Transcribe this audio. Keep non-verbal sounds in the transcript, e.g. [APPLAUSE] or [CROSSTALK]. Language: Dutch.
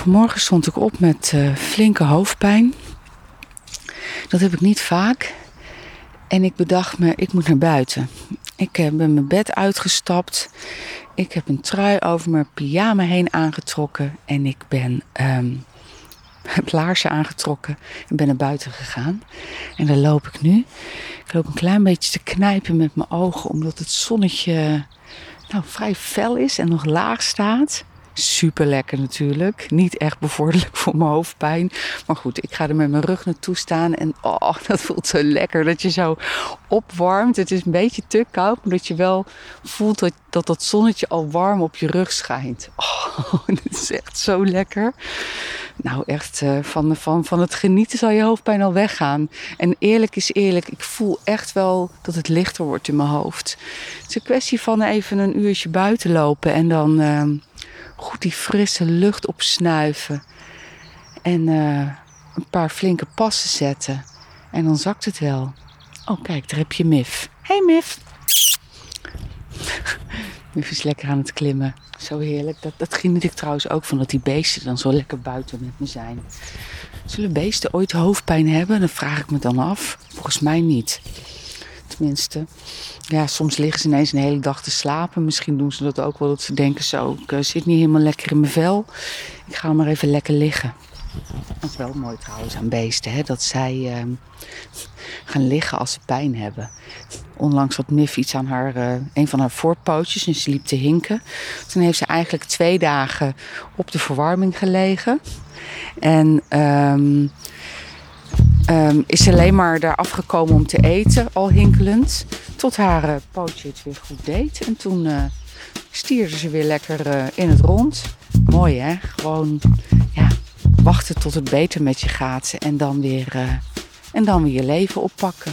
Vanmorgen stond ik op met uh, flinke hoofdpijn. Dat heb ik niet vaak. En ik bedacht me, ik moet naar buiten. Ik uh, ben mijn bed uitgestapt. Ik heb een trui over mijn pyjama heen aangetrokken. En ik ben um, heb laarzen aangetrokken en ben naar buiten gegaan. En daar loop ik nu. Ik loop een klein beetje te knijpen met mijn ogen, omdat het zonnetje nou, vrij fel is en nog laag staat. Super lekker natuurlijk. Niet echt bevorderlijk voor mijn hoofdpijn. Maar goed, ik ga er met mijn rug naartoe staan. En oh, [LAUGHS] dat voelt zo lekker dat je zo opwarmt. Het is een beetje te koud, maar dat je wel voelt dat dat, zonnetje al warm op je rug schijnt. [LAUGHS] Oh, dat is echt zo lekker. Nou, echt uh, van, van, van het genieten zal je hoofdpijn al weggaan. En eerlijk is eerlijk, ik voel echt wel dat het lichter wordt in mijn hoofd. Het is een kwestie van even een uurtje buiten lopen en dan uh, goed die frisse lucht opsnuiven. En uh, een paar flinke passen zetten. En dan zakt het wel. Oh, kijk, daar heb je Mif. Hey Mif. [LAUGHS] Mif is lekker aan het klimmen. Zo heerlijk. Dat, dat geniet ik trouwens ook van dat die beesten dan zo lekker buiten met me zijn. Zullen beesten ooit hoofdpijn hebben? Dat vraag ik me dan af. Volgens mij niet. Tenminste, ja, soms liggen ze ineens een hele dag te slapen. Misschien doen ze dat ook wel, dat ze denken zo, ik uh, zit niet helemaal lekker in mijn vel. Ik ga maar even lekker liggen. Dat is wel mooi trouwens aan beesten, hè? dat zij uh, gaan liggen als ze pijn hebben. Onlangs had Mif iets aan haar, uh, een van haar voorpootjes en ze liep te hinken. Toen heeft ze eigenlijk twee dagen op de verwarming gelegen. En um, um, is alleen maar daar afgekomen om te eten, al hinkelend. Tot haar uh, pootje het weer goed deed. En toen uh, stierde ze weer lekker in het rond. Mooi hè, gewoon ja, wachten tot het beter met je gaat en dan weer, en dan weer je leven oppakken.